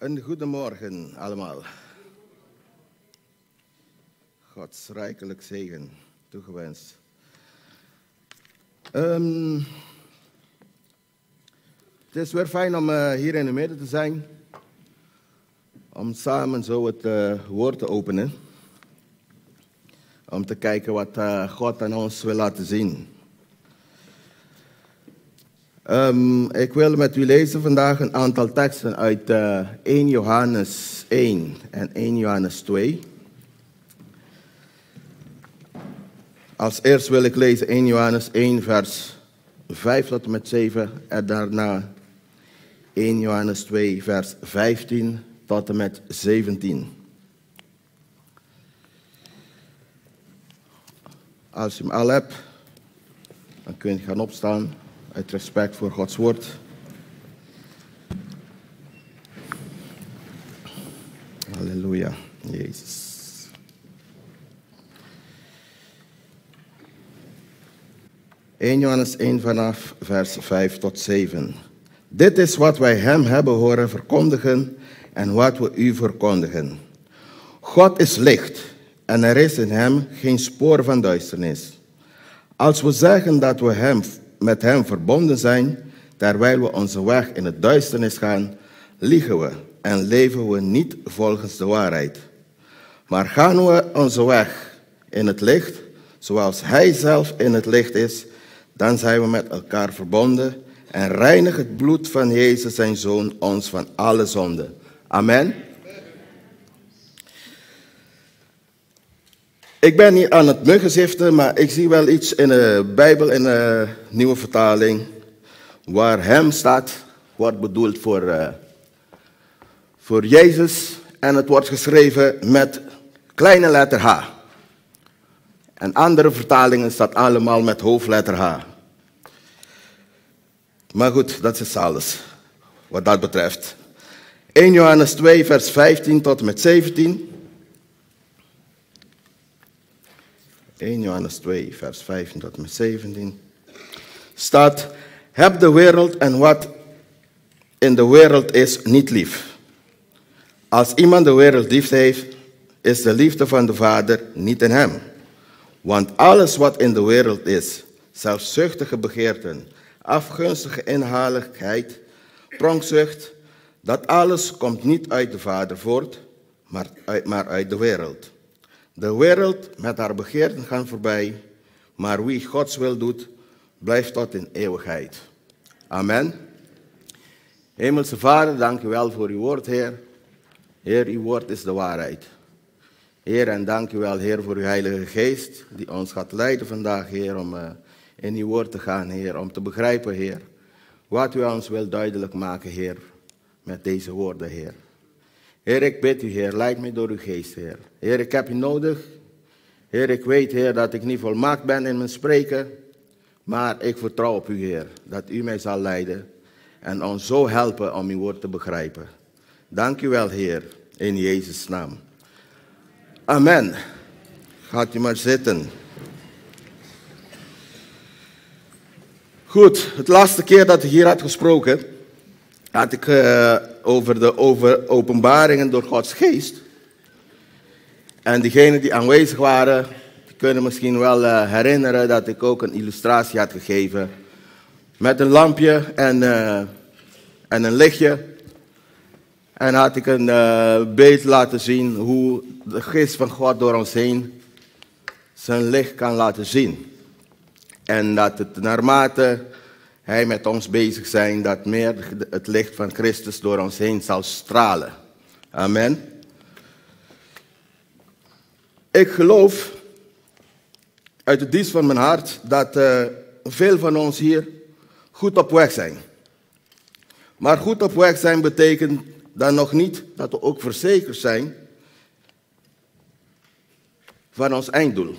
Een goedemorgen allemaal. Gods rijkelijk zegen toegewenst. Um, het is weer fijn om uh, hier in de midden te zijn. Om samen zo het uh, woord te openen. Om te kijken wat uh, God aan ons wil laten zien. Um, ik wil met u lezen vandaag een aantal teksten uit uh, 1 Johannes 1 en 1 Johannes 2. Als eerst wil ik lezen 1 Johannes 1, vers 5 tot en met 7 en daarna 1 Johannes 2, vers 15 tot en met 17. Als je hem al hebt, dan kun je gaan opstaan uit respect voor Gods woord. Halleluja, Jezus. ...1 Johannes 1 vanaf vers 5 tot 7. Dit is wat wij hem hebben horen verkondigen en wat we u verkondigen. God is licht en er is in hem geen spoor van duisternis. Als we zeggen dat we hem met Hem verbonden zijn, terwijl we onze weg in het duisternis gaan, liegen we en leven we niet volgens de waarheid. Maar gaan we onze weg in het licht, zoals Hij zelf in het licht is, dan zijn we met elkaar verbonden en reinigt het bloed van Jezus, zijn Zoon, ons van alle zonden. Amen. Ik ben niet aan het muggenziften, maar ik zie wel iets in de Bijbel, in de nieuwe vertaling, waar hem staat, wordt bedoeld voor, uh, voor Jezus. En het wordt geschreven met kleine letter H. En andere vertalingen staat allemaal met hoofdletter H. Maar goed, dat is alles wat dat betreft. 1 Johannes 2, vers 15 tot en met 17. 1 Johannes 2, vers 15 tot en met 17, staat, heb de wereld en wat in de wereld is niet lief. Als iemand de wereld lief heeft, is de liefde van de Vader niet in hem. Want alles wat in de wereld is, zelfzuchtige begeerten, afgunstige inhaligheid, pronkzucht, dat alles komt niet uit de Vader voort, maar uit, maar uit de wereld. De wereld met haar begeerten gaan voorbij, maar wie Gods wil doet, blijft tot in eeuwigheid. Amen. Hemelse Vader, dank u wel voor uw woord, Heer. Heer, uw woord is de waarheid. Heer, en dank u wel, Heer, voor uw Heilige Geest, die ons gaat leiden vandaag, Heer, om uh, in uw woord te gaan, Heer, om te begrijpen, Heer, wat u ons wil duidelijk maken, Heer, met deze woorden, Heer. Heer, ik bid u, Heer, leid mij door uw geest, Heer. Heer, ik heb u nodig. Heer, ik weet, Heer, dat ik niet volmaakt ben in mijn spreken. Maar ik vertrouw op u, Heer, dat u mij zal leiden en ons zo helpen om uw woord te begrijpen. Dank u wel, Heer, in Jezus' naam. Amen. Gaat u maar zitten. Goed, het laatste keer dat ik hier had gesproken, had ik uh, over de over openbaringen door Gods geest. En diegenen die aanwezig waren, kunnen misschien wel uh, herinneren dat ik ook een illustratie had gegeven. Met een lampje en, uh, en een lichtje. En had ik een beeld laten zien hoe de geest van God door ons heen zijn licht kan laten zien. En dat het naarmate hij met ons bezig zijn, dat meer het licht van Christus door ons heen zal stralen. Amen. Ik geloof uit het diepst van mijn hart dat uh, veel van ons hier goed op weg zijn. Maar goed op weg zijn betekent dan nog niet dat we ook verzekerd zijn van ons einddoel.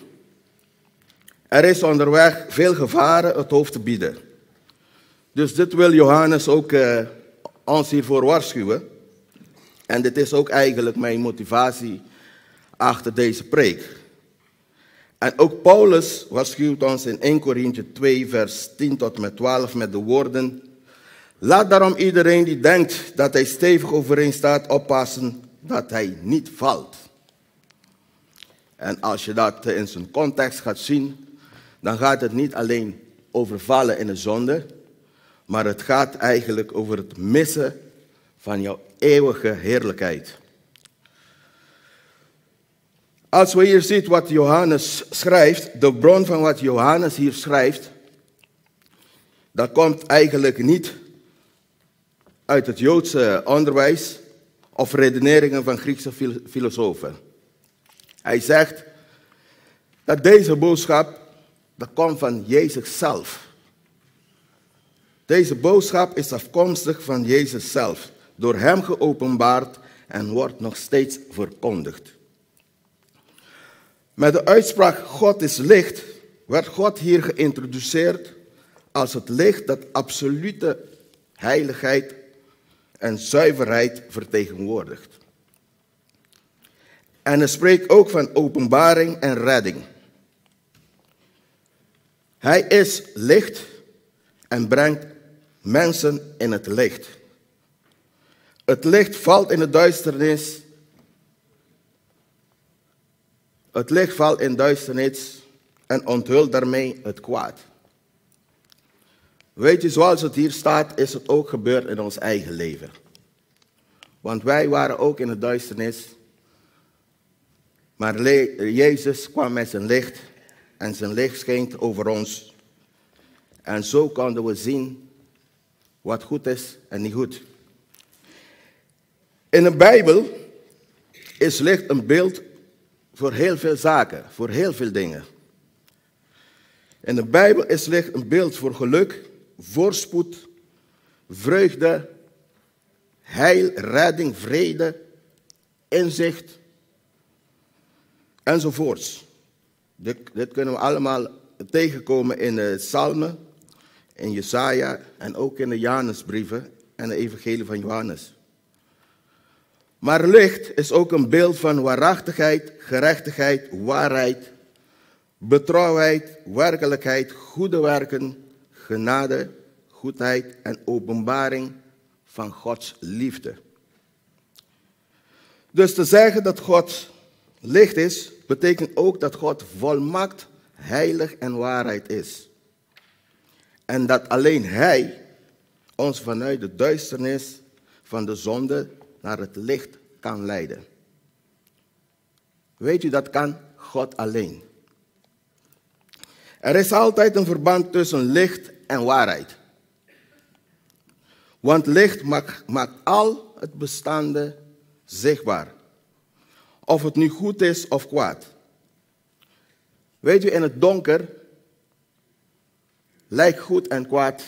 Er is onderweg veel gevaren het hoofd te bieden. Dus dit wil Johannes ook uh, ons hiervoor waarschuwen. En dit is ook eigenlijk mijn motivatie achter deze preek. En ook Paulus waarschuwt ons in 1 Korinthe 2, vers 10 tot met 12 met de woorden: Laat daarom iedereen die denkt dat hij stevig overeen staat oppassen dat hij niet valt. En als je dat in zijn context gaat zien, dan gaat het niet alleen over vallen in de zonde, maar het gaat eigenlijk over het missen van jouw eeuwige heerlijkheid. Als we hier zien wat Johannes schrijft, de bron van wat Johannes hier schrijft, dat komt eigenlijk niet uit het Joodse onderwijs of redeneringen van Griekse filosofen. Hij zegt dat deze boodschap, dat komt van Jezus zelf. Deze boodschap is afkomstig van Jezus zelf, door Hem geopenbaard en wordt nog steeds verkondigd. Met de uitspraak God is licht werd God hier geïntroduceerd als het licht dat absolute heiligheid en zuiverheid vertegenwoordigt. En hij spreekt ook van openbaring en redding. Hij is licht en brengt mensen in het licht. Het licht valt in de duisternis. Het licht valt in duisternis en onthult daarmee het kwaad. Weet je, zoals het hier staat, is het ook gebeurd in ons eigen leven. Want wij waren ook in de duisternis. Maar Jezus kwam met zijn licht en zijn licht scheen over ons. En zo konden we zien wat goed is en niet goed. In de Bijbel is licht een beeld voor heel veel zaken, voor heel veel dingen. In de Bijbel is licht een beeld voor geluk, voorspoed, vreugde, heil, redding, vrede, inzicht enzovoorts. Dit, dit kunnen we allemaal tegenkomen in de Psalmen, in Jesaja en ook in de Janusbrieven en de Evangelie van Johannes. Maar licht is ook een beeld van waarachtigheid, gerechtigheid, waarheid, betrouwheid, werkelijkheid, goede werken, genade, goedheid en openbaring van Gods liefde. Dus te zeggen dat God licht is, betekent ook dat God volmaakt, heilig en waarheid is. En dat alleen Hij ons vanuit de duisternis van de zonde naar het licht kan leiden. Weet u, dat kan God alleen. Er is altijd een verband tussen licht en waarheid. Want licht maakt, maakt al het bestaande zichtbaar. Of het nu goed is of kwaad. Weet u, in het donker lijkt goed en kwaad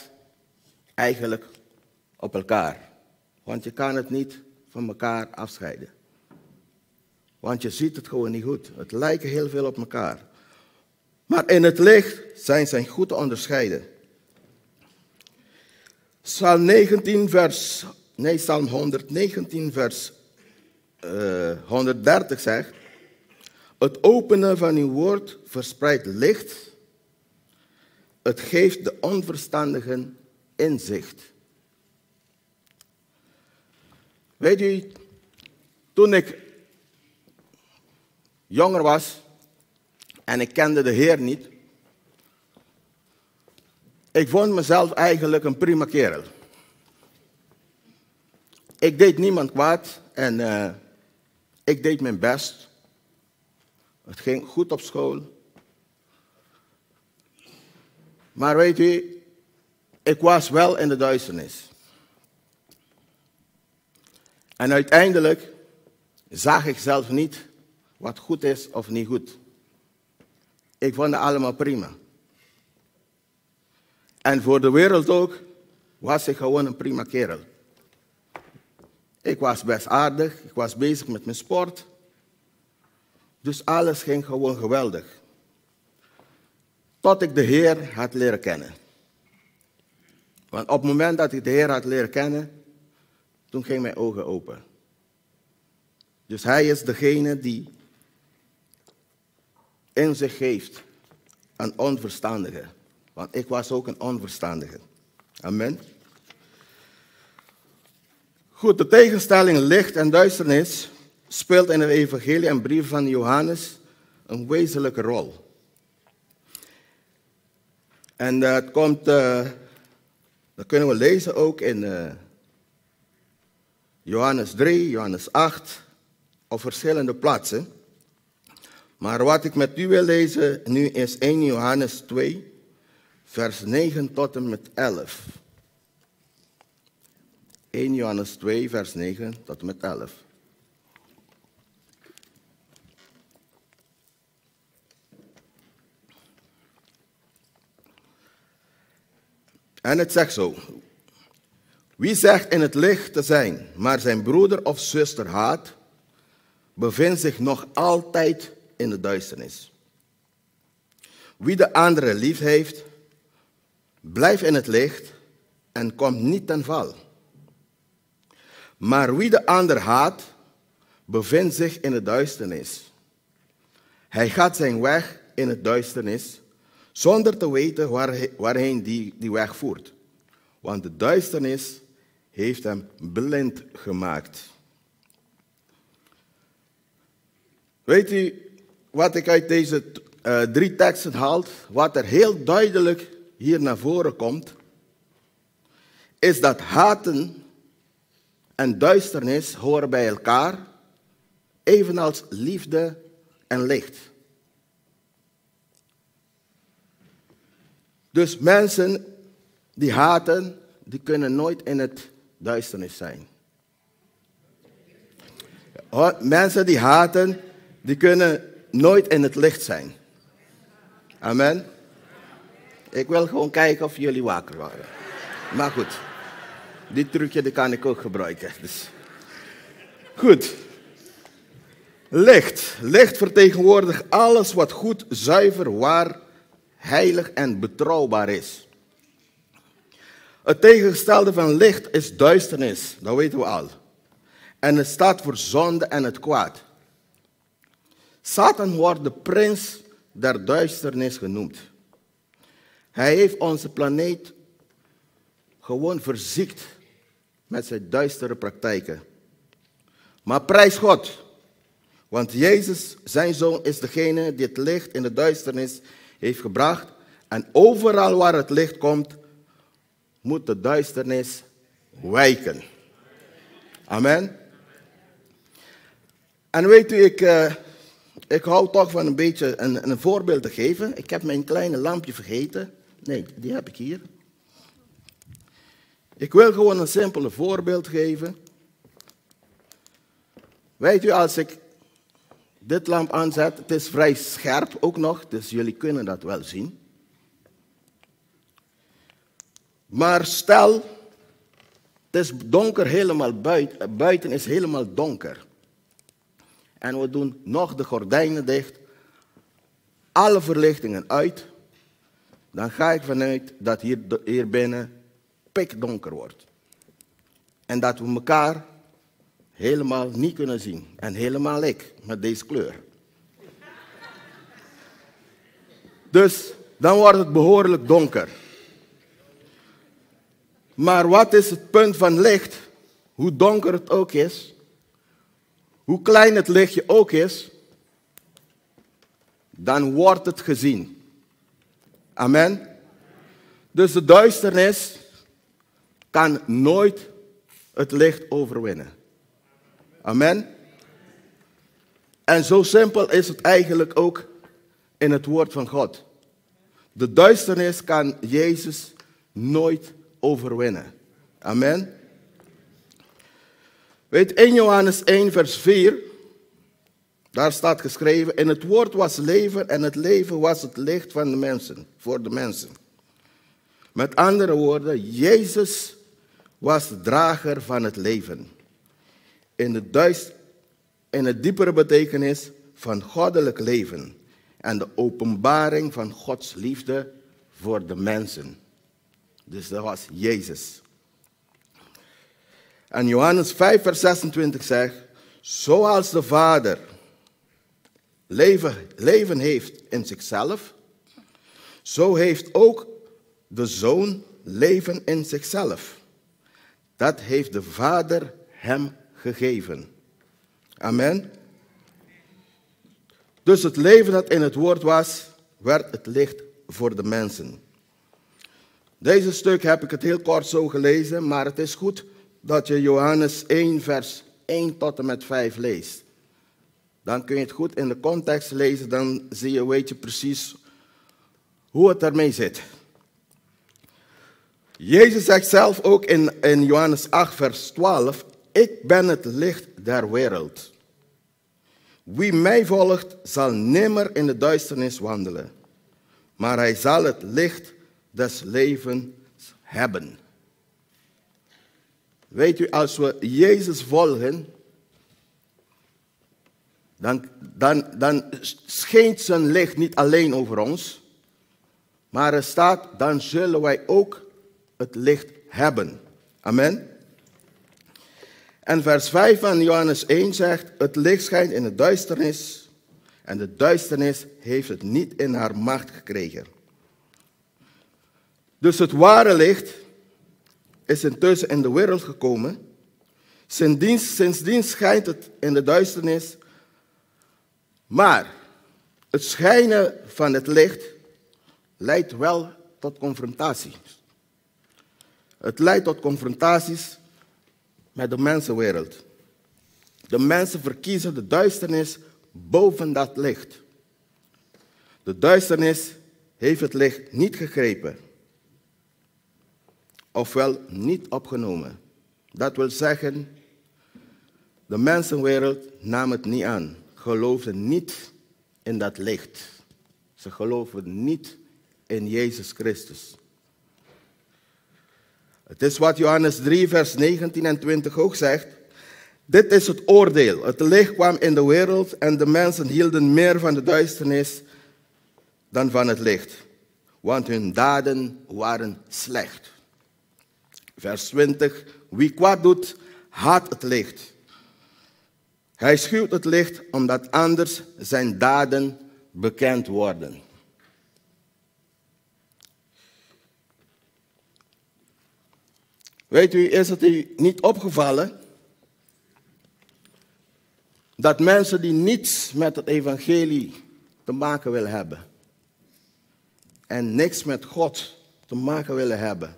eigenlijk op elkaar. Want je kan het niet van elkaar afscheiden. Want je ziet het gewoon niet goed. Het lijkt heel veel op elkaar. Maar in het licht zijn ze goed te onderscheiden. Psalm 19 vers, nee, Psalm 119 vers uh, eh, 130 zegt, het openen van uw woord verspreidt licht, het geeft de onverstandigen inzicht. Weet u, toen ik jonger was en ik kende de Heer niet, ik vond mezelf eigenlijk een prima kerel. Ik deed niemand kwaad en uh, ik deed mijn best. Het ging goed op school. Maar weet u, ik was wel in de duisternis. En uiteindelijk zag ik zelf niet wat goed is of niet goed. Ik vond het allemaal prima. En voor de wereld ook was ik gewoon een prima kerel. Ik was best aardig, ik was bezig met mijn sport. Dus alles ging gewoon geweldig. Tot ik de Heer had leren kennen. Want op het moment dat ik de Heer had leren kennen, toen gingen mijn ogen open. Dus Hij is degene die in zich geeft aan onverstandigen. Want ik was ook een onverstandige. Amen. Goed, de tegenstelling licht en duisternis speelt in de evangelie en brief van Johannes een wezenlijke rol. En dat komt, uh, dat kunnen we lezen ook in uh, Johannes 3, Johannes 8, op verschillende plaatsen. Maar wat ik met u wil lezen nu is 1 Johannes 2, vers 9 tot en met 11. 1 Johannes 2, vers 9 tot en met 11. En het zegt zo. Wie zegt in het licht te zijn, maar zijn broeder of zuster haat, bevindt zich nog altijd in de duisternis. Wie de andere lief heeft, blijft in het licht en komt niet ten val. Maar wie de ander haat, bevindt zich in de duisternis. Hij gaat zijn weg in het duisternis, zonder te weten waarheen die, die weg voert. Want de duisternis heeft hem blind gemaakt. Weet u wat ik uit deze uh, drie teksten haal? Wat er heel duidelijk hier naar voren komt, is dat haten en duisternis horen bij elkaar, evenals liefde en licht. Dus mensen die haten, die kunnen nooit in het duisternis zijn. Mensen die haten, die kunnen nooit in het licht zijn. Amen. Ik wil gewoon kijken of jullie wakker waren. Maar goed, dit trucje die kan ik ook gebruiken. Dus. Goed. Licht. Licht vertegenwoordigt alles wat goed, zuiver, waar, heilig en betrouwbaar is. Het tegengestelde van licht is duisternis, dat weten we al. En het staat voor zonde en het kwaad. Satan wordt de prins der duisternis genoemd. Hij heeft onze planeet gewoon verziekt met zijn duistere praktijken. Maar prijs God, want Jezus, zijn zoon, is degene die het licht in de duisternis heeft gebracht. En overal waar het licht komt, moet de duisternis wijken. Amen. En weet u, ik, uh, ik hou toch van een beetje een, een voorbeeld te geven. Ik heb mijn kleine lampje vergeten. Nee, die heb ik hier. Ik wil gewoon een simpele voorbeeld geven. Weet u, als ik dit lamp aanzet, het is vrij scherp ook nog, dus jullie kunnen dat wel zien. Maar stel, het is donker helemaal buiten, buiten is helemaal donker en we doen nog de gordijnen dicht, alle verlichtingen uit, dan ga ik vanuit dat hier, hier binnen pikdonker wordt. En dat we elkaar helemaal niet kunnen zien. En helemaal ik, met deze kleur. Dus dan wordt het behoorlijk donker. Maar wat is het punt van licht? Hoe donker het ook is, hoe klein het lichtje ook is, dan wordt het gezien. Amen. Dus de duisternis kan nooit het licht overwinnen. Amen. En zo simpel is het eigenlijk ook in het woord van God. De duisternis kan Jezus nooit overwinnen. Amen. Weet 1 Johannes 1, vers 4. Daar staat geschreven: In het woord was leven en het leven was het licht van de mensen, voor de mensen. Met andere woorden, Jezus was de drager van het leven. In de, duist, in diepere betekenis van goddelijk leven en de openbaring van Gods liefde voor de mensen. Dus dat was Jezus. En Johannes 5, vers 26 zegt, zoals de Vader leven, leven heeft in zichzelf, zo heeft ook de Zoon leven in zichzelf. Dat heeft de Vader hem gegeven. Amen. Dus het leven dat in het woord was, werd het licht voor de mensen. Deze stuk heb ik het heel kort zo gelezen, maar het is goed dat je Johannes 1, vers 1 tot en met 5 leest. Dan kun je het goed in de context lezen, dan zie je, weet je precies hoe het ermee zit. Jezus zegt zelf ook in, in Johannes 8, vers 12, ik ben het licht der wereld. Wie mij volgt, zal nimmer in de duisternis wandelen, maar hij zal het licht des levens hebben. Weet u, als we Jezus volgen, dan, dan, dan schijnt zijn licht niet alleen over ons, maar er staat, dan zullen wij ook het licht hebben. Amen. En vers 5 van Johannes 1 zegt, het licht schijnt in de duisternis en de duisternis heeft het niet in haar macht gekregen. Dus het ware licht is intussen in de wereld gekomen. Sindsdien, schijnt het in de duisternis. Maar het schijnen van het licht leidt wel tot confrontaties. Het leidt tot confrontaties met de mensenwereld. De mensen verkiezen de duisternis boven dat licht. De duisternis heeft het licht niet gegrepen, ofwel niet opgenomen. Dat wil zeggen, de mensenwereld nam het niet aan, geloofde niet in dat licht. Ze geloofden niet in Jezus Christus. Het is wat Johannes 3, vers 19 en 20 ook zegt. Dit is het oordeel. Het licht kwam in de wereld en de mensen hielden meer van de duisternis dan van het licht, want hun daden waren slecht. Vers 20. Wie kwaad doet, haat het licht. Hij schuwt het licht omdat anders zijn daden bekend worden. Weet u, is het u niet opgevallen dat mensen die niets met het evangelie te maken willen hebben en niks met God te maken willen hebben,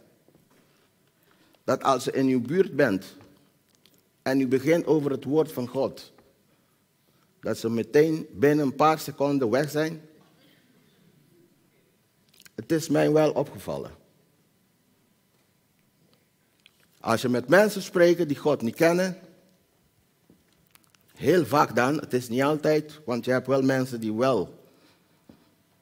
dat als je in uw buurt bent en u begint over het woord van God, dat ze meteen binnen een paar seconden weg zijn? Het is mij wel opgevallen. Als je met mensen spreekt die God niet kennen, heel vaak dan, het is niet altijd, want je hebt wel mensen die wel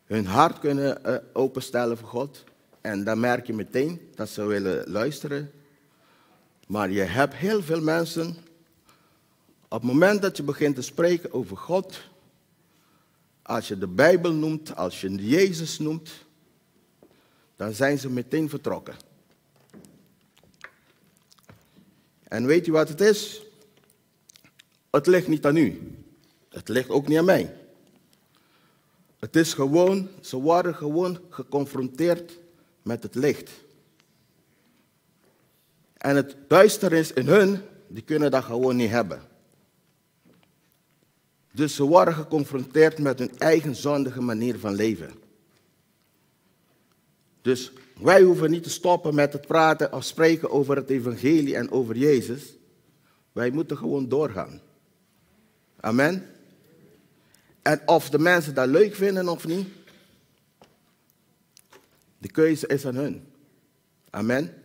hun hart kunnen eh, openstellen voor God. En dan merk je meteen dat ze willen luisteren. Maar je hebt heel veel mensen, op het moment dat je begint te spreken over God, als je de Bijbel noemt, als je Jezus noemt, dan zijn ze meteen vertrokken. En weet u wat het is? Het ligt niet aan u. Het ligt ook niet aan mij. Het is gewoon, ze worden gewoon geconfronteerd met het licht. En het duisternis in hun, die kunnen dat gewoon niet hebben. Dus ze worden geconfronteerd met hun eigen zondige manier van leven. Dus wij hoeven niet te stoppen met het praten of spreken over het evangelie en over Jezus. Wij moeten gewoon doorgaan. Amen. En of de mensen dat leuk vinden of niet, de keuze is aan hun. Amen.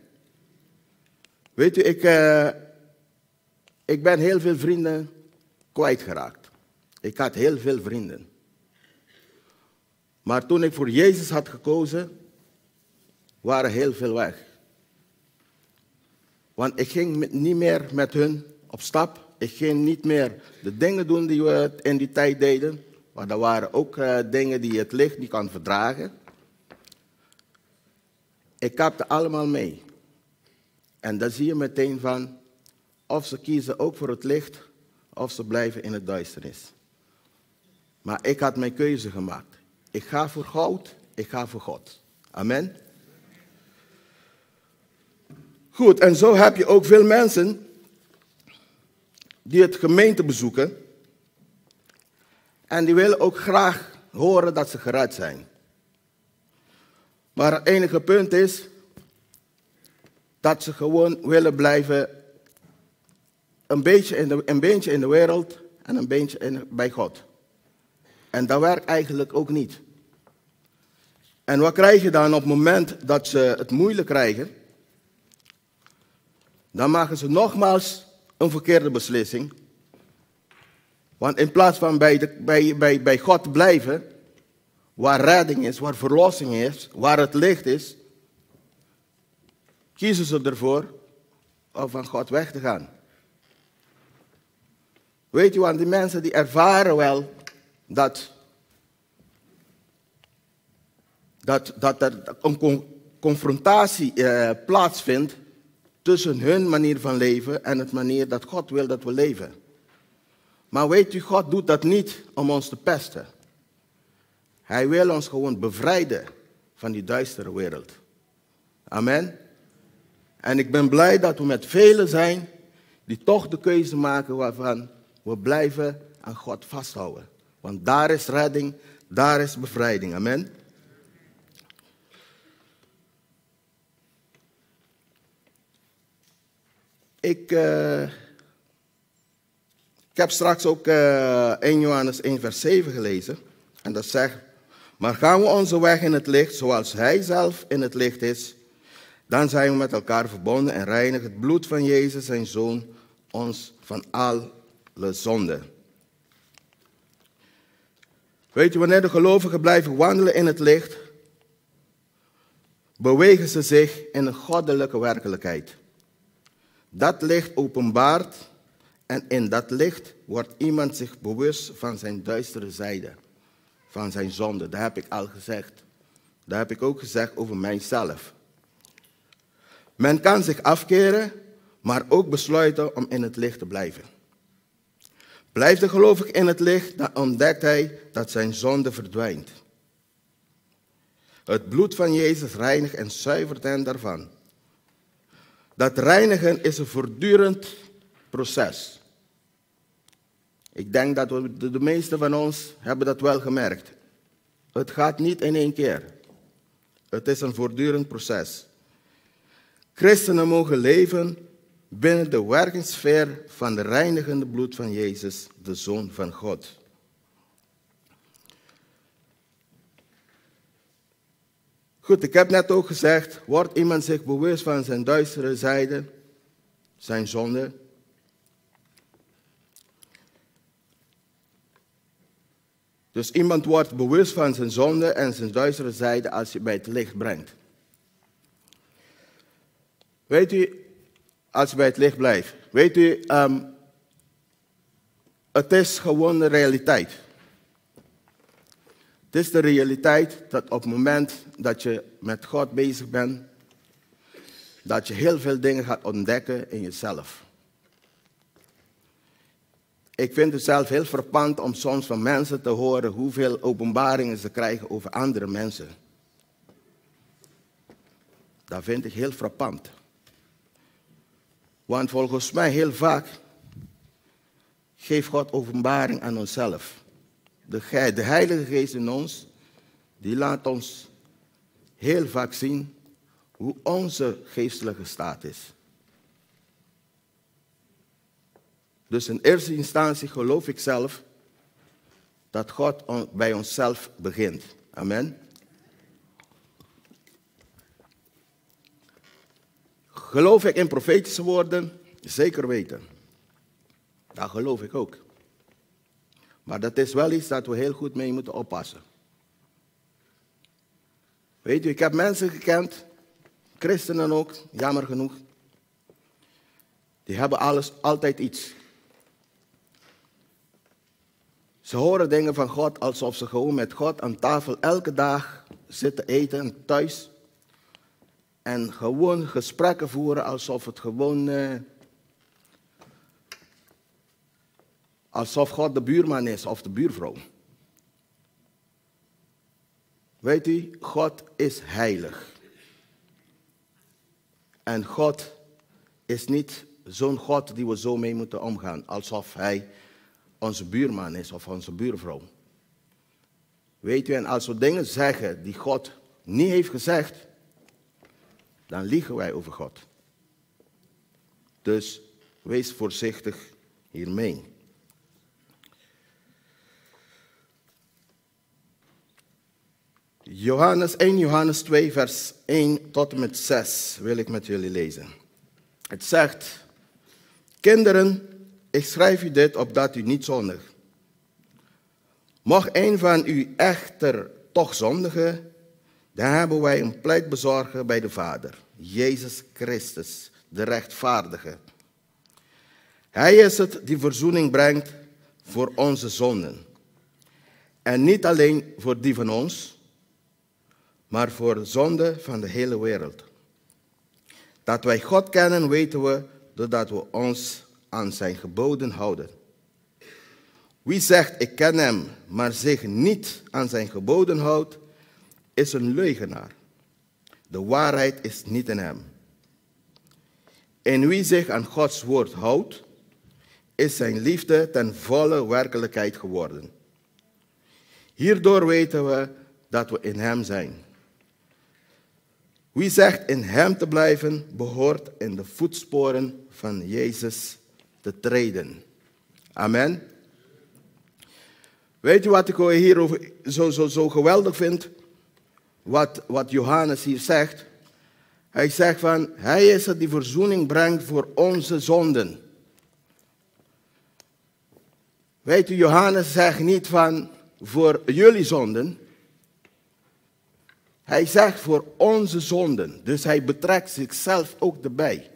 Weet u, ik, uh, ik ben heel veel vrienden kwijtgeraakt. Ik had heel veel vrienden. Maar toen ik voor Jezus had gekozen, waren heel veel weg. Want ik ging niet meer met hun op stap. Ik ging niet meer de dingen doen die we in die tijd deden. Maar er waren ook uh, dingen die het licht niet kan verdragen. Ik kapte allemaal mee. En dan zie je meteen van of ze kiezen ook voor het licht of ze blijven in het duisternis. Maar ik had mijn keuze gemaakt. Ik ga voor goud, ik ga voor God. Amen. Goed, en zo heb je ook veel mensen die het gemeente bezoeken. En die willen ook graag horen dat ze gered zijn. Maar het enige punt is dat ze gewoon willen blijven een beetje in de, een beetje in de wereld en een beetje in, bij God. En dat werkt eigenlijk ook niet. En wat krijg je dan op het moment dat ze het moeilijk krijgen? Dan maken ze nogmaals een verkeerde beslissing. Want in plaats van bij, de, bij, bij, bij God blijven, waar redding is, waar verlossing is, waar het licht is, kiezen ze ervoor om van God weg te gaan. Weet je, want die mensen die ervaren wel dat, dat, dat er een confrontatie eh, plaatsvindt tussen hun manier van leven en het manier dat God wil dat we leven. Maar weet u, God doet dat niet om ons te pesten. Hij wil ons gewoon bevrijden van die duistere wereld. Amen. En ik ben blij dat we met velen zijn die toch de keuze maken waarvan we blijven aan God vasthouden. Want daar is redding, daar is bevrijding. Amen. Ik, uh, ik heb straks ook uh, eh, 1 Johannes 1 vers 7 gelezen. En dat zegt, maar gaan we onze weg in het licht zoals Hij zelf in het licht is, dan zijn we met elkaar verbonden en reinigen het bloed van Jezus, zijn Zoon, ons van alle zonde. Weet je, wanneer de gelovigen blijven wandelen in het licht, bewegen ze zich in een goddelijke werkelijkheid. Dat licht openbaart en in dat licht wordt iemand zich bewust van zijn duistere zijde, van zijn zonde. Dat heb ik al gezegd. Dat heb ik ook gezegd over mijzelf. Men kan zich afkeren, maar ook besluiten om in het licht te blijven. Blijft de gelovige in het licht, dan ontdekt hij dat zijn zonde verdwijnt. Het bloed van Jezus reinigt en zuivert hen daarvan. Dat reinigen is een voortdurend proces. Ik denk dat we, de, de meeste van ons hebben dat wel gemerkt. Het gaat niet in één keer. Het is een voortdurend proces. Christenen mogen leven binnen de werkingssfeer van de reinigende bloed van Jezus, de Zoon van God. Goed, ik heb net ook gezegd, wordt iemand zich bewust van zijn duistere zijde, zijn zonde? Dus iemand wordt bewust van zijn zonde en zijn duistere zijde als je bij het licht brengt. Weet u, als je bij het licht blijft. Weet u, um, het is gewoon de realiteit. Het is de realiteit dat op het moment dat je met God bezig bent, dat je heel veel dingen gaat ontdekken in jezelf. Ik vind het zelf heel frappant om soms van mensen te horen hoeveel openbaringen ze krijgen over andere mensen. Dat vind ik heel frappant. Want volgens mij heel vaak geeft God openbaring aan onszelf. De, de Heilige Geest in ons, die laat ons heel vaak zien hoe onze geestelijke staat is. Dus in eerste instantie geloof ik zelf dat God bij onszelf begint. Amen. Geloof ik in profetische woorden? Zeker weten. Dat geloof ik ook. Maar dat is wel iets dat we heel goed mee moeten oppassen. Weet u, ik heb mensen gekend, christenen ook, jammer genoeg. Die hebben alles, altijd iets. Ze horen dingen van God alsof ze gewoon met God aan tafel elke dag zitten eten thuis. En gewoon gesprekken voeren alsof het gewoon. Uh, alsof God de buurman is of de buurvrouw. Weet u, God is heilig. En God is niet zo'n God die we zo mee moeten omgaan, alsof hij onze buurman is of onze buurvrouw. Weet u, en als we dingen zeggen die God niet heeft gezegd, dan liegen wij over God. Dus wees voorzichtig hiermee. Johannes 1 Johannes 2 vers 1 tot en met 6 wil ik met jullie lezen. Het zegt, kinderen, ik schrijf u dit opdat u niet zondigt. Mocht een van u echter toch zondigen, dan hebben wij een pleitbezorger bij de Vader, Jezus Christus, de rechtvaardige. Hij is het die verzoening brengt voor onze zonden. En niet alleen voor die van ons, maar voor de zonde van de hele wereld. Dat wij God kennen, weten we doordat we ons aan zijn geboden houden. Wie zegt ik ken hem, maar zich niet aan zijn geboden houdt, is een leugenaar. De waarheid is niet in hem. En wie zich aan Gods woord houdt, is zijn liefde ten volle werkelijkheid geworden. Hierdoor weten we dat we in hem zijn. Wie zegt in hem te blijven, behoort in de voetsporen van Jezus te treden. Amen. Weet je wat ik hier zo, zo, zo geweldig vind? Wat, wat Johannes hier zegt. Hij zegt van, hij is het die verzoening brengt voor onze zonden. Weet u, Johannes zegt niet van voor jullie zonden. Hij zegt voor onze zonden. Dus hij betrekt zichzelf ook erbij.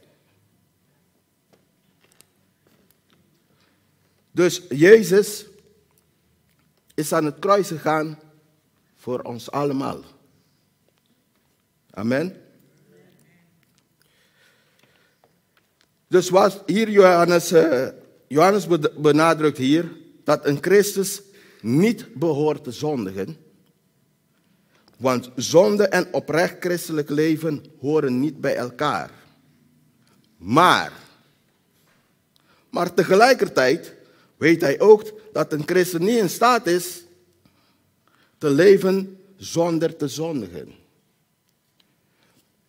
Dus Jezus is aan het kruis gegaan voor ons allemaal. Amen. Dus wat hier Johannes, uh, Johannes benadrukt hier, dat een Christus niet behoort te zondigen. Want zonde en oprecht christelijk leven horen niet bij elkaar. Maar, maar tegelijkertijd weet hij ook dat een christen niet in staat is te leven zonder te zondigen.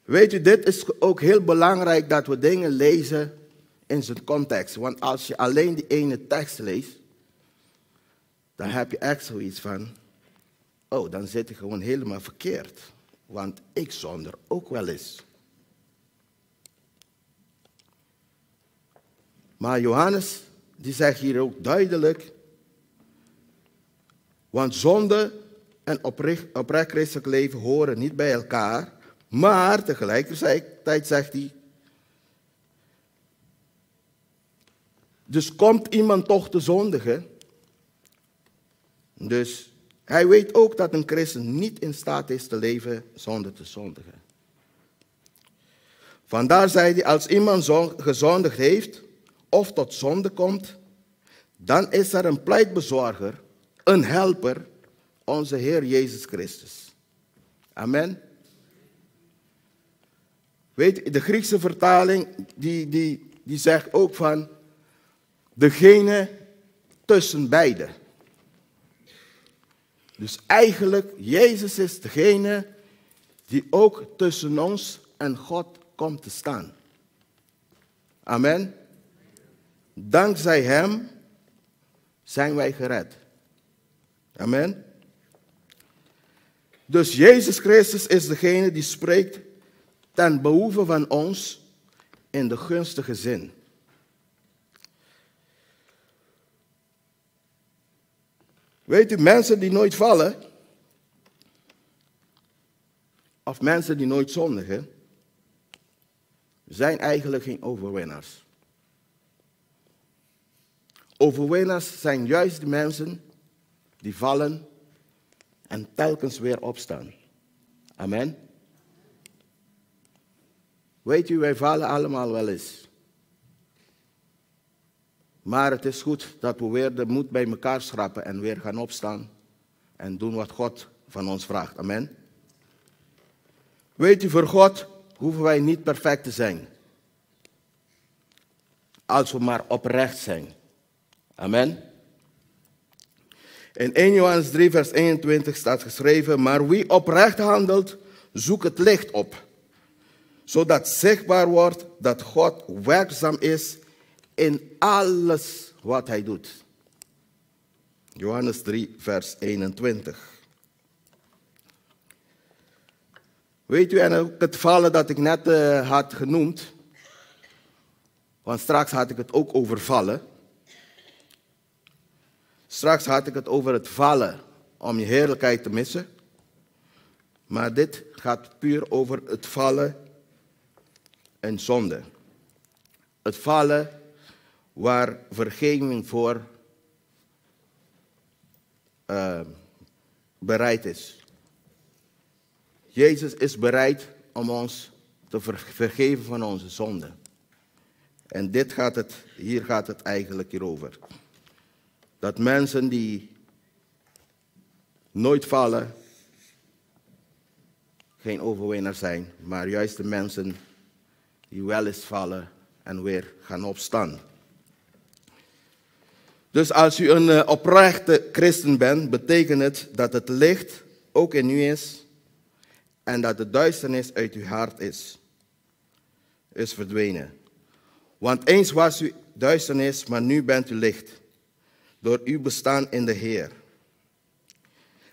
Weet u, dit is ook heel belangrijk dat we dingen lezen in zijn context. Want als je alleen die ene tekst leest, dan heb je echt zoiets van, oh, dan zit je gewoon helemaal verkeerd. Want ik zonder ook wel eens. Maar Johannes, die zegt hier ook duidelijk, want zonde en oprecht, oprecht christelijk leven horen niet bij elkaar. Maar tegelijkertijd zegt hij, dus komt iemand toch te zondigen. Dus hij weet ook dat een christen niet in staat is te leven zonder te zondigen. Vandaar zei hij, als iemand gezondigd heeft of tot zonde komt, dan is er een pleitbezorger, een helper, onze Heer Jezus Christus. Amen. Weet de Griekse vertaling die, die, die zegt ook van degene tussen beiden. Dus eigenlijk, Jezus is degene die ook tussen ons en God komt te staan. Amen. Dankzij Hem zijn wij gered. Amen. Dus Jezus Christus is degene die spreekt ten behoeve van ons in de gunstige zin. Weet u, mensen die nooit vallen, of mensen die nooit zondigen, zijn eigenlijk geen overwinnaars. Overwinnaars zijn juist de mensen die vallen en telkens weer opstaan. Amen. Weet u, wij vallen allemaal wel eens. Maar het is goed dat we weer de moed bij elkaar schrappen en weer gaan opstaan en doen wat God van ons vraagt. Amen. Weet u, voor God hoeven wij niet perfect te zijn. als we maar oprecht zijn. Amen. In 1 Johannes 3, vers 21 staat geschreven: Maar wie oprecht handelt, zoekt het licht op, zodat zichtbaar wordt dat God werkzaam is in alles wat hij doet. Johannes 3, vers 21. Weet u, en ook het vallen dat ik net uh, had genoemd, want straks had ik het ook over vallen. Straks had ik het over het vallen om je heerlijkheid te missen. Maar dit gaat puur over het vallen en zonde. Het vallen waar vergeving voor uh, bereid is. Jezus is bereid om ons te vergeven van onze zonden. En dit gaat het, hier gaat het eigenlijk hierover. Dat mensen die nooit vallen, geen overwinnaar zijn, maar juist de mensen die wel eens vallen en weer gaan opstaan. Dus als u een eh, oprechte christen bent, betekent het dat het licht ook in u is en dat de duisternis uit uw hart is, is verdwenen. Want eens was u duisternis, maar nu bent u licht, door uw bestaan in de Heer.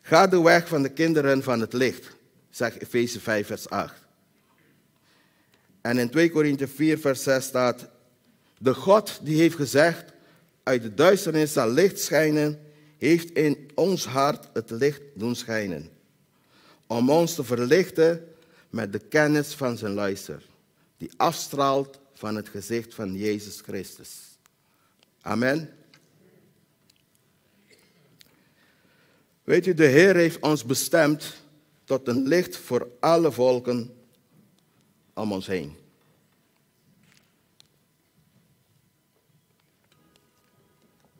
Ga de weg van de kinderen van het licht, zegt Efeze 5, vers 8. En in 2 Korinthe 4, vers 6 staat, de God die heeft gezegd, uit de duisternis zal licht schijnen, heeft in ons hart het licht doen schijnen. Om ons te verlichten met de kennis van zijn luister, die afstraalt van het gezicht van Jezus Christus. Amen. Weet u, de Heer heeft ons bestemd tot een licht voor alle volken om ons heen.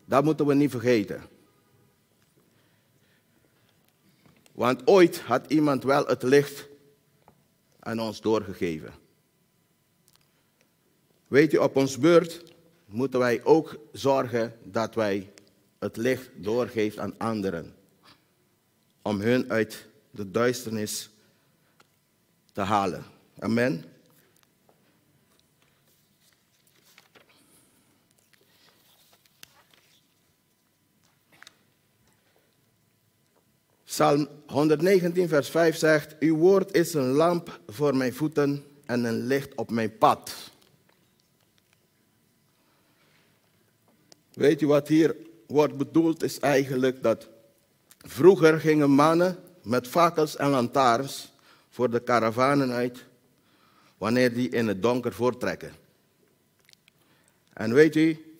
Dat moeten we niet vergeten. Want ooit had iemand wel het licht aan ons doorgegeven. Weet je, op ons beurt moeten wij ook zorgen dat wij het licht doorgeven aan anderen. Om hun uit de duisternis te halen. Amen. Psalm 119, vers 5 zegt: Uw woord is een lamp voor mijn voeten en een licht op mijn pad. Weet u wat hier wordt bedoeld? Is eigenlijk dat vroeger gingen mannen met fakkels en lantaarns voor de karavanen uit, wanneer die in het donker voortrekken. En weet u,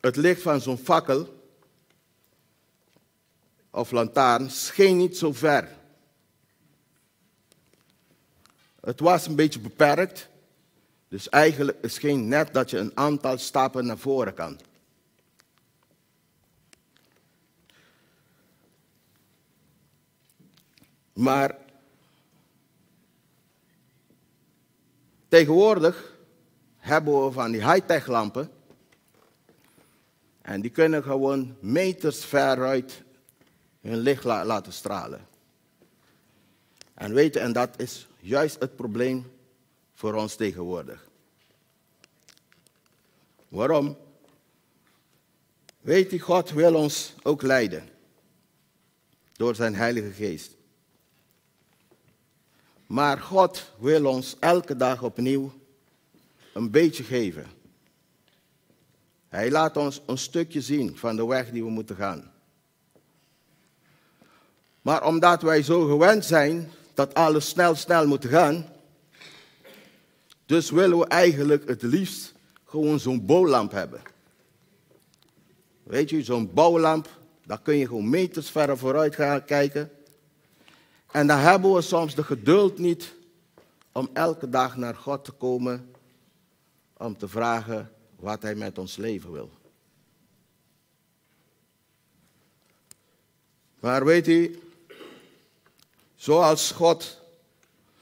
het licht van zo'n fakkel of lantaarn scheen niet zo ver. Het was een beetje beperkt, dus eigenlijk scheen net dat je een aantal stappen naar voren kan. Maar tegenwoordig hebben we van die high-tech lampen. En die kunnen gewoon meters veruit hun licht laten stralen. En weten, en dat is juist het probleem voor ons tegenwoordig. Waarom? Weet u, God wil ons ook leiden. Door zijn Heilige Geest. Maar God wil ons elke dag opnieuw een beetje geven. Hij laat ons een stukje zien van de weg die we moeten gaan. Maar omdat wij zo gewend zijn dat alles snel, snel moet gaan, dus willen we eigenlijk het liefst gewoon zo'n bouwlamp hebben. Weet je, zo'n bouwlamp, daar kun je gewoon meters verder vooruit gaan kijken. En dan hebben we soms de geduld niet om elke dag naar God te komen om te vragen wat Hij met ons leven wil. Maar weet u, Zoals God,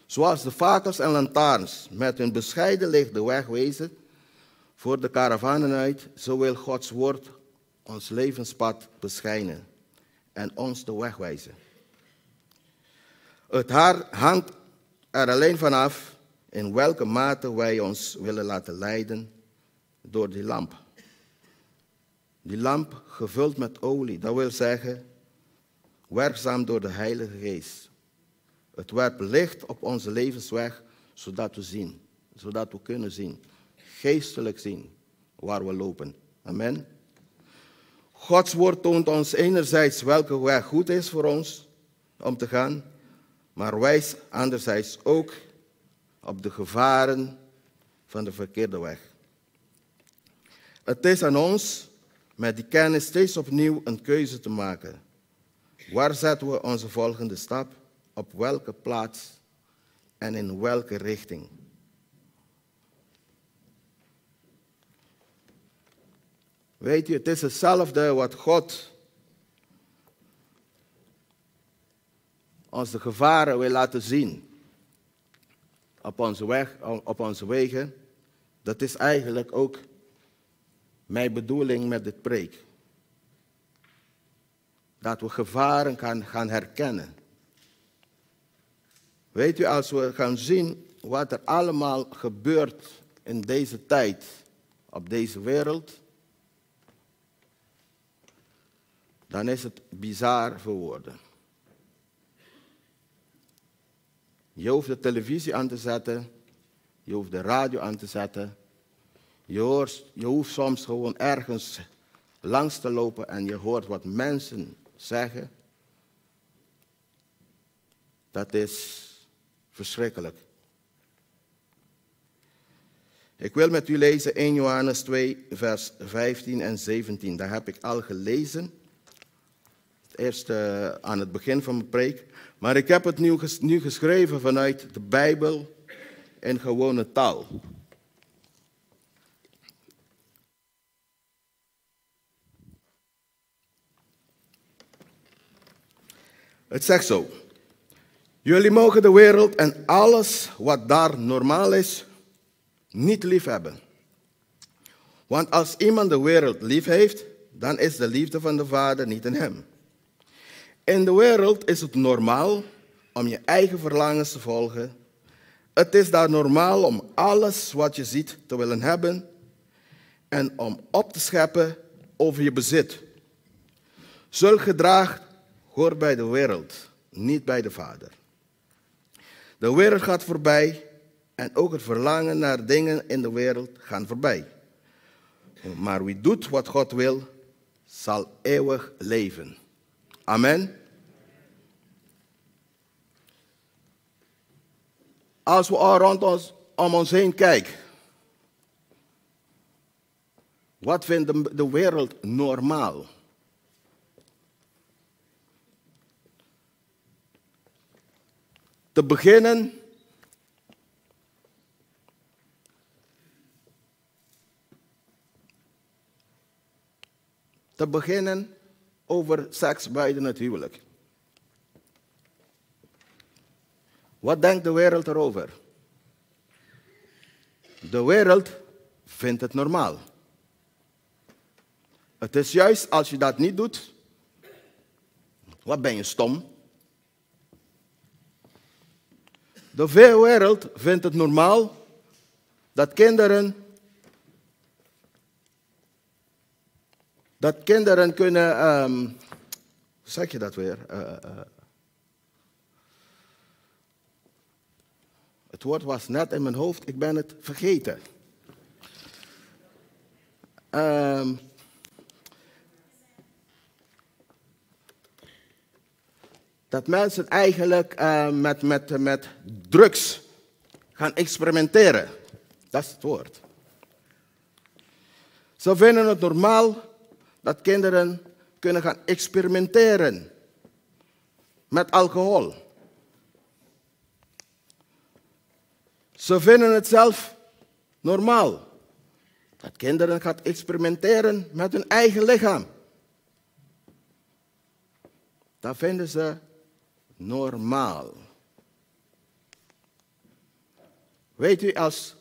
zoals de fakels en lantaarns met hun bescheiden licht de weg wezen, voor de karavanen uit, zo wil Gods woord ons levenspad beschijnen en ons de weg wijzen. Het hangt er alleen vanaf in welke mate wij ons willen laten leiden door die lamp. Die lamp gevuld met olie, dat wil zeggen werkzaam door de Heilige Geest. Het werpt licht op onze levensweg, zodat we zien, zodat we kunnen zien, geestelijk zien waar we lopen. Amen. Gods woord toont ons enerzijds welke weg goed is voor ons om te gaan, maar wijst anderzijds ook op de gevaren van de verkeerde weg. Het is aan ons met die kennis steeds opnieuw een keuze te maken. Waar zetten we onze volgende stap? Op welke plaats en in welke richting? Weet u, het is hetzelfde wat God ons de gevaren wil laten zien op onze, weg, op onze wegen. Dat is eigenlijk ook mijn bedoeling met dit preek. Dat we gevaren gaan, gaan herkennen. Weet u, als we gaan zien wat er allemaal gebeurt in deze tijd, op deze wereld, dan is het bizar voor woorden. Je hoeft de televisie aan te zetten, je hoeft de radio aan te zetten, je, hoort, je hoeft soms gewoon ergens langs te lopen en je hoort wat mensen zeggen. Dat is verschrikkelijk. Ik wil met u lezen 1 Johannes 2, vers 15 en 17. Daar heb ik al gelezen. Het eerste aan het begin van mijn preek. Maar ik heb het nu, geschreven vanuit de Bijbel in gewone taal. Het zegt zo. Jullie mogen de wereld en alles wat daar normaal is, niet lief hebben. Want als iemand de wereld lief heeft, dan is de liefde van de Vader niet in hem. In de wereld is het normaal om je eigen verlangens te volgen. Het is daar normaal om alles wat je ziet te willen hebben en om op te scheppen over je bezit. Zulk gedrag hoort bij de wereld, niet bij de Vader. De wereld gaat voorbij en ook het verlangen naar dingen in de wereld gaan voorbij. Maar wie doet wat God wil, zal eeuwig leven. Amen. Als we al rond ons, om ons heen kijken, wat vindt de wereld normaal? Te beginnen te beginnen over seks buiten het huwelijk. Wat denkt de wereld erover? De wereld vindt het normaal. Het is juist als je dat niet doet, wat ben je stom? De wereld vindt het normaal dat kinderen dat kinderen kunnen, um, hoe zeg je dat weer? Uh, uh, het woord was net in mijn hoofd, ik ben het vergeten. Um, dat mensen eigenlijk uh, met, met, met drugs gaan experimenteren. Dat is het woord. Ze vinden het normaal dat kinderen kunnen gaan experimenteren met alcohol. Ze vinden het zelf normaal dat kinderen gaan experimenteren met hun eigen lichaam. Dat vinden ze normaal. Weet u, als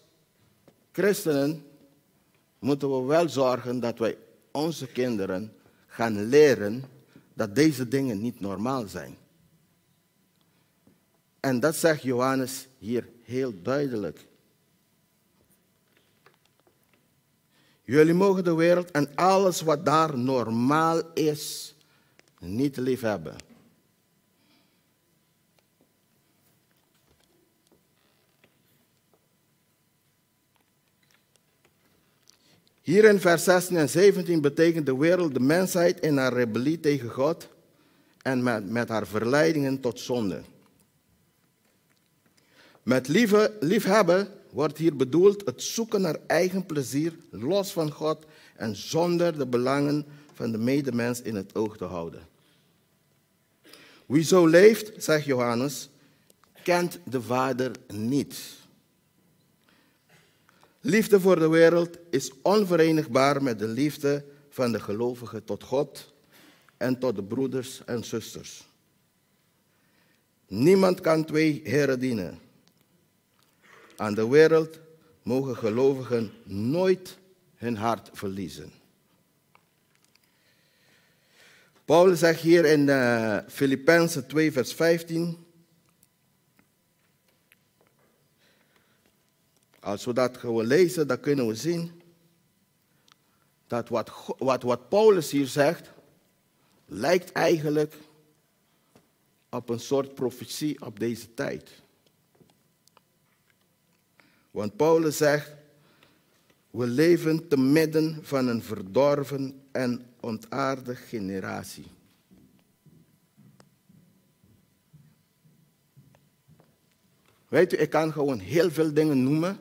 christenen moeten we wel zorgen dat wij onze kinderen gaan leren dat deze dingen niet normaal zijn. En dat zegt Johannes hier heel duidelijk. Jullie mogen de wereld en alles wat daar normaal is niet lief hebben. Hier in vers 16 en 17 betekent de wereld de mensheid in haar rebellie tegen God en met, met haar verleidingen tot zonde. Met lieve, liefhebben wordt hier bedoeld het zoeken naar eigen plezier, los van God en zonder de belangen van de medemens in het oog te houden. Wie zo leeft, zegt Johannes, kent de Vader niet. Liefde voor de wereld is onverenigbaar met de liefde van de gelovigen tot God en tot de broeders en zusters. Niemand kan twee heren dienen. Aan de wereld mogen gelovigen nooit hun hart verliezen. Paulus zegt hier in uh, Filippenzen 2, vers 15. Als we dat gewoon lezen, dan kunnen we zien dat wat, wat, wat Paulus hier zegt, lijkt eigenlijk op een soort profetie op deze tijd. Want Paulus zegt, we leven te midden van een verdorven en ontaarde generatie. Weet u, ik kan gewoon heel veel dingen noemen.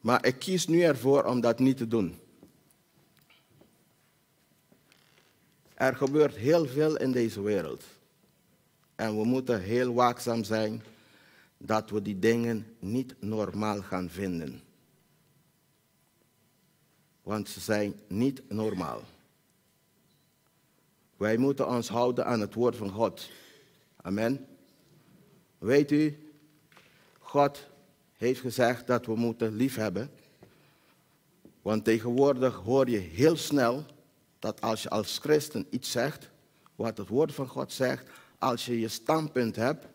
Maar ik kies nu ervoor om dat niet te doen. Er gebeurt heel veel in deze wereld. En we moeten heel waakzaam zijn dat we die dingen niet normaal gaan vinden. Want ze zijn niet normaal. Wij moeten ons houden aan het woord van God. Amen. Weet u, God heeft gezegd dat we moeten liefhebben. Want tegenwoordig hoor je heel snel dat als je als christen iets zegt, wat het woord van God zegt, als je je standpunt hebt,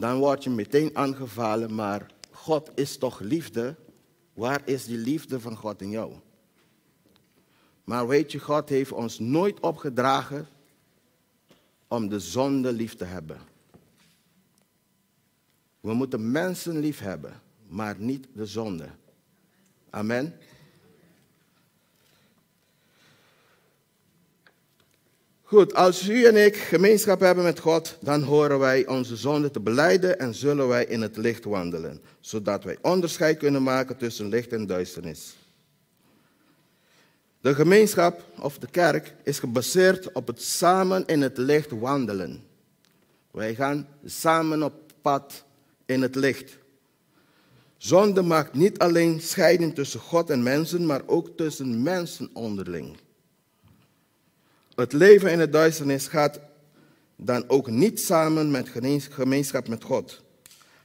dan word je meteen aangevallen, maar God is toch liefde? Waar is die liefde van God in jou? Maar weet je, God heeft ons nooit opgedragen om de zonde lief te hebben. We moeten mensen lief hebben, maar niet de zonde. Amen. Goed, als u en ik gemeenschap hebben met God, dan horen wij onze zonde te beleiden en zullen wij in het licht wandelen, zodat wij onderscheid kunnen maken tussen licht en duisternis. De gemeenschap of de kerk is gebaseerd op het samen in het licht wandelen. Wij gaan samen op pad in het licht. Zonde maakt niet alleen scheiding tussen God en mensen, maar ook tussen mensen onderling. Het leven in de duisternis gaat dan ook niet samen met gemeenschap met God.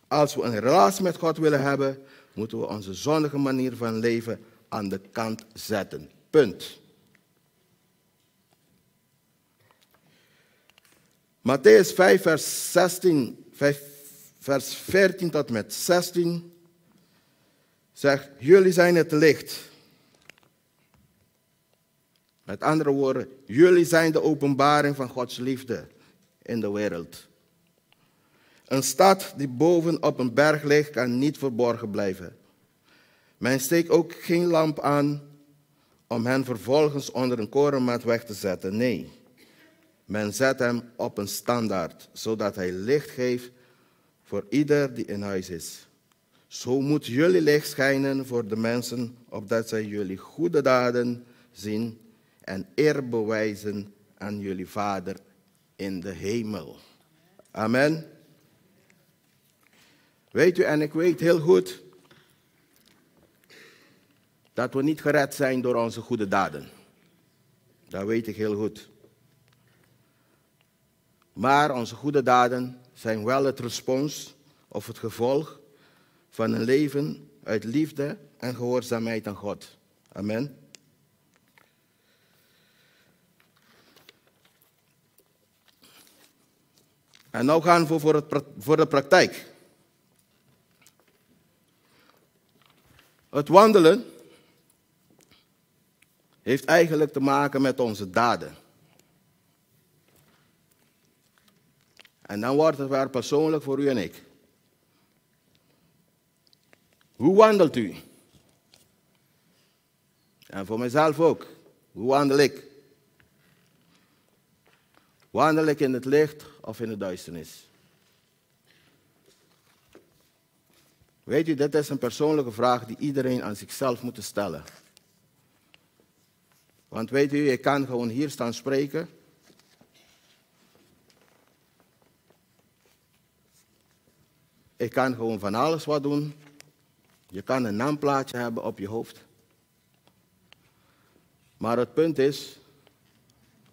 Als we een relatie met God willen hebben, moeten we onze zondige manier van leven aan de kant zetten. Punt. Matthäus 5, vers 16, 5, vers 14 tot met 16 zegt, jullie zijn het licht met andere woorden, jullie zijn de openbaring van Gods liefde in de wereld. Een stad die boven op een berg ligt, kan niet verborgen blijven. Men steekt ook geen lamp aan om hen vervolgens onder een korenmat weg te zetten. Nee, men zet hem op een standaard, zodat hij licht geeft voor ieder die in huis is. Zo moet jullie licht schijnen voor de mensen, opdat zij jullie goede daden zien en eer bewijzen aan jullie Vader in de hemel. Amen. Weet u, en ik weet heel goed dat we niet gered zijn door onze goede daden. Dat weet ik heel goed. Maar onze goede daden zijn wel het respons of het gevolg van een leven uit liefde en gehoorzaamheid aan God. Amen. En nu gaan we voor, voor de praktijk. Het wandelen heeft eigenlijk te maken met onze daden. En dan wordt het weer persoonlijk voor u en ik. Hoe wandelt u? En voor mezelf ook. Hoe wandel ik? Wandel ik in het licht of in de duisternis? Weet u, dit is een persoonlijke vraag die iedereen aan zichzelf moet stellen. Want weet u, ik kan gewoon hier staan spreken. Ik kan gewoon van alles wat doen. Je kan een naamplaatje hebben op je hoofd. Maar het punt is,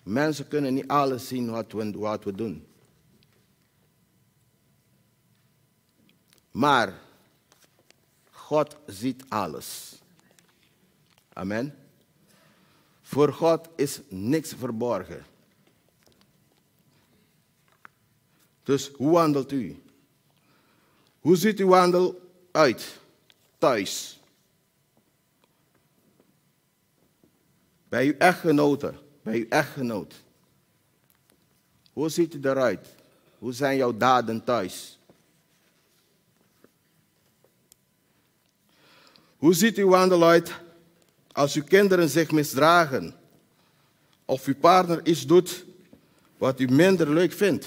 mensen kunnen niet alles zien wat we, wat we doen. Maar God ziet alles. Amen. Voor God is niks verborgen. Dus hoe wandelt u? Hoe ziet uw wandel uit? Thuis. Bij uw echtgenoten, bij uw echtgenoot. Hoe ziet u eruit? Hoe zijn jouw daden thuis? Hoe ziet uw wandel uit als uw kinderen zich misdragen? Of uw partner iets doet wat u minder leuk vindt?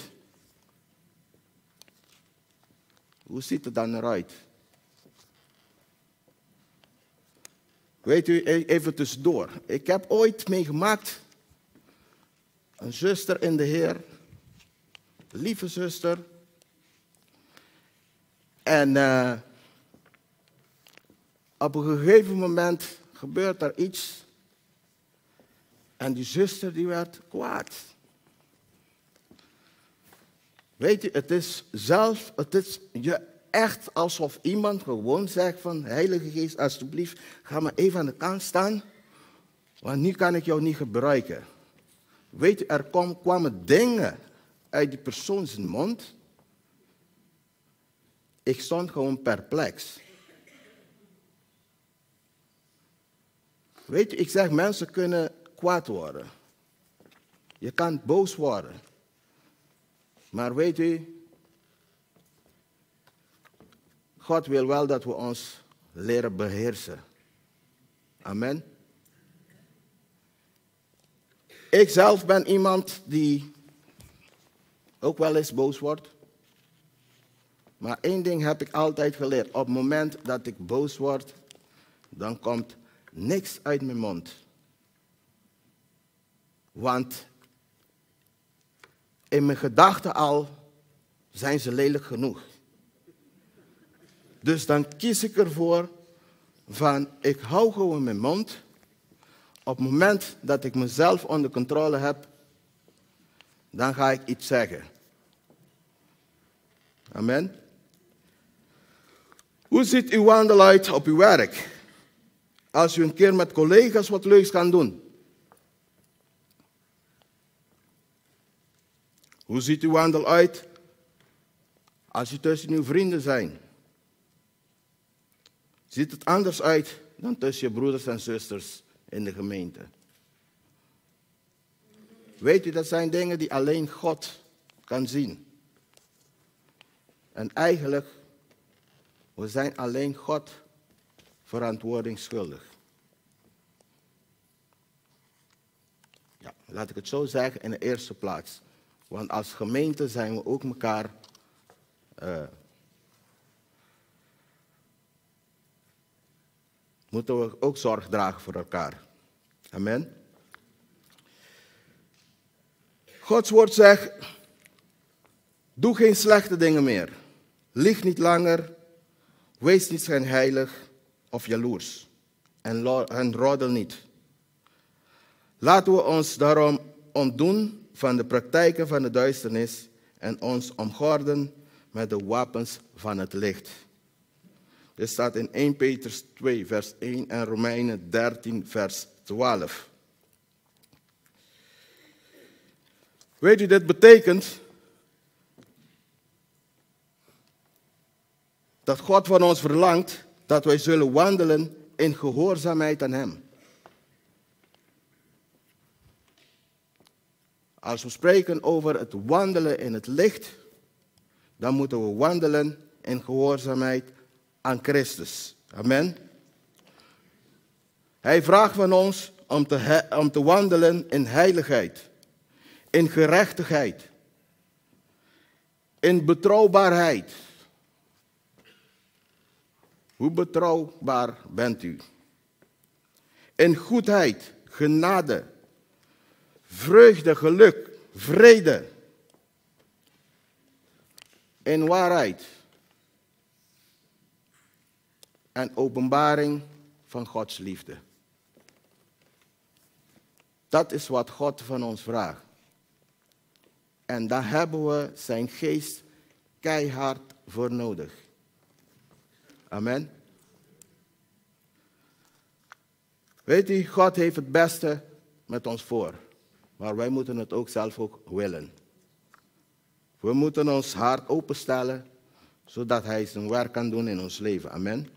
Hoe ziet het dan eruit? Weet u, e- even tussendoor. Ik heb ooit meegemaakt, een zuster in de Heer, lieve zuster. En uh, op een gegeven moment gebeurt er iets. En die zuster die werd kwaad. Weet je, het is zelf, het is je echt alsof iemand gewoon zegt van, Heilige Geest, alsjeblieft, ga maar even aan de kant staan, want nu kan ik jou niet gebruiken. Weet je, er kwam, kwamen dingen uit die persoon zijn mond. Ik stond gewoon perplex. Weet je, ik zeg, mensen kunnen kwaad worden. Je kan boos worden. Maar weet u, God wil wel dat we ons leren beheersen. Amen. Ik zelf ben iemand die ook wel eens boos wordt. Maar één ding heb ik altijd geleerd. Op het moment dat ik boos word, dan komt niks uit mijn mond. Want in mijn gedachten al zijn ze lelijk genoeg. Dus dan kies ik ervoor van ik hou gewoon mijn mond. Op het moment dat ik mezelf onder controle heb, dan ga ik iets zeggen. Amen. Hoe ziet uw wandel uit op uw werk? Als u een keer met collega's wat leuks kan doen. Hoe ziet uw wandel uit als u tussen uw vrienden zijn? Ziet het anders uit dan tussen je broeders en zusters in de gemeente? Weet u, dat zijn dingen die alleen God kan zien. En eigenlijk, we zijn alleen God verantwoording schuldig. Ja, laat ik het zo zeggen in de eerste plaats. Want als gemeente zijn we ook elkaar uh, moeten we ook zorg dragen voor elkaar. Amen. Gods woord zegt, doe geen slechte dingen meer. Lieg niet langer, wees niet schijnheilig of jaloers en, en roddel niet. Laten we ons daarom ontdoen van de praktijken van de duisternis en ons omgorden met de wapens van het licht. Dit staat in 1 Petrus 2, vers 1 en Romeinen 13, vers 12. Weet u, dit betekent dat God van ons verlangt dat wij zullen wandelen in gehoorzaamheid aan Hem. Als we spreken over het wandelen in het licht, dan moeten we wandelen in gehoorzaamheid aan Christus. Amen. Hij vraagt van ons om te, om te wandelen in heiligheid, in gerechtigheid, in betrouwbaarheid. Hoe betrouwbaar bent u? In goedheid, genade, vreugde, geluk, vrede. In waarheid en openbaring van Gods liefde. Dat is wat God van ons vraagt. En daar hebben we zijn geest keihard voor nodig. Amen. Weet u, God heeft het beste met ons voor. Maar wij moeten het ook zelf ook willen. We moeten ons hart openstellen, zodat Hij zijn werk kan doen in ons leven. Amen.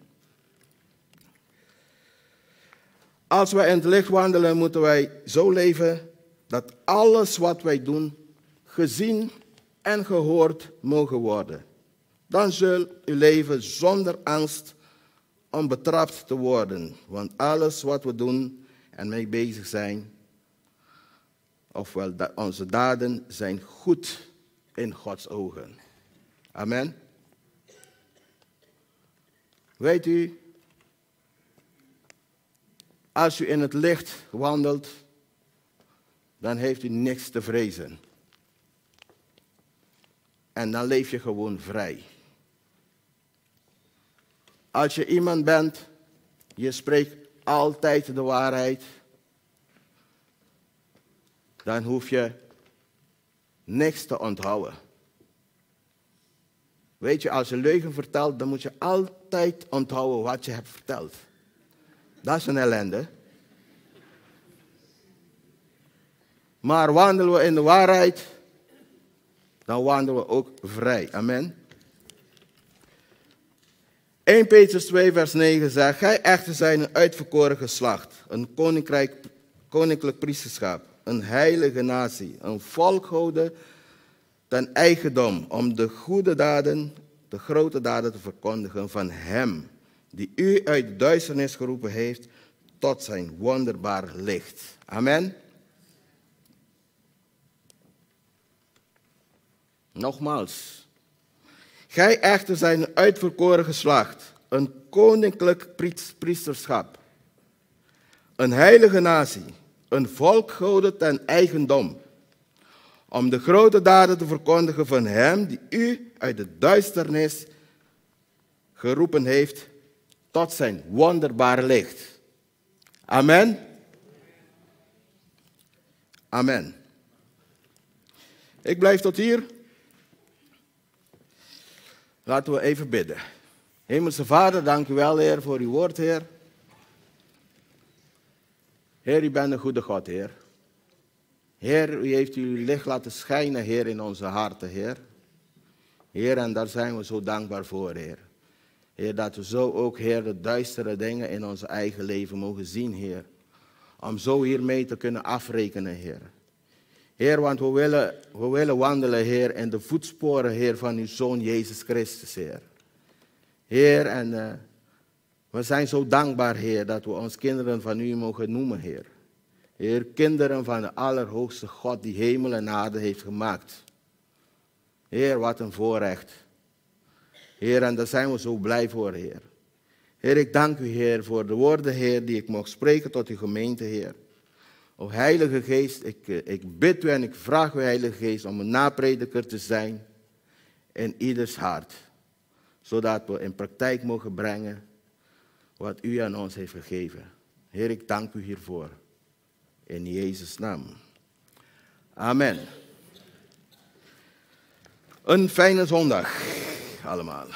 Als wij in het licht wandelen, moeten wij zo leven dat alles wat wij doen gezien en gehoord mogen worden. Dan zul uw leven zonder angst om betrapt te worden. Want alles wat we doen en mee bezig zijn, ofwel onze daden, zijn goed in Gods ogen. Amen. Weet u, als u in het licht wandelt, dan heeft u niks te vrezen. En dan leef je gewoon vrij. Als je iemand bent, je spreekt altijd de waarheid, dan hoef je niks te onthouden. Weet je, als je leugen vertelt, dan moet je altijd onthouden wat je hebt verteld. Dat is een ellende. Maar wandelen we in de waarheid, dan wandelen we ook vrij. Amen. 1 Petrus 2, vers 9 zegt: Gij echter zijn een uitverkoren geslacht, een koninkrijk, koninklijk priesterschap, een heilige natie, een volk ten eigendom, om de goede daden, de grote daden te verkondigen van Hem die u uit de duisternis geroepen heeft tot zijn wonderbaar licht. Amen. Nogmaals. Gij echter zijn uitverkoren geslacht, een koninklijk priesterschap, een heilige natie, een volk gehouden ten eigendom, om de grote daden te verkondigen van Hem die u uit de duisternis geroepen heeft tot zijn wonderbare licht. Amen. Amen. Ik blijf tot hier. Laten we even bidden. Hemelse Vader, dank u wel, Heer, voor uw woord, Heer. Heer, u bent een goede God, Heer. Heer, u heeft uw licht laten schijnen, Heer, in onze harten, Heer. Heer, en daar zijn we zo dankbaar voor, Heer. Heer, dat we zo ook, Heer, de duistere dingen in ons eigen leven mogen zien, Heer. Om zo hiermee te kunnen afrekenen, Heer. Heer, want we willen, we willen wandelen, Heer, in de voetsporen, Heer, van uw Zoon Jezus Christus, Heer. Heer, en uh, we zijn zo dankbaar, Heer, dat we ons kinderen van u mogen noemen, Heer. Heer, kinderen van de Allerhoogste God die hemel en aarde heeft gemaakt. Heer, wat een voorrecht. Heer, en daar zijn we zo blij voor, Heer. Heer, ik dank u, Heer, voor de woorden, Heer, die ik mocht spreken tot uw gemeente, Heer. O Heilige Geest, ik, eh, ik bid u en ik vraag u, Heilige Geest, om een naprediker te zijn in ieders hart. Zodat we in praktijk mogen brengen wat u aan ons heeft gegeven. Heer, ik dank u hiervoor. In Jezus' naam. Amen. Een fijne zondag allemaal.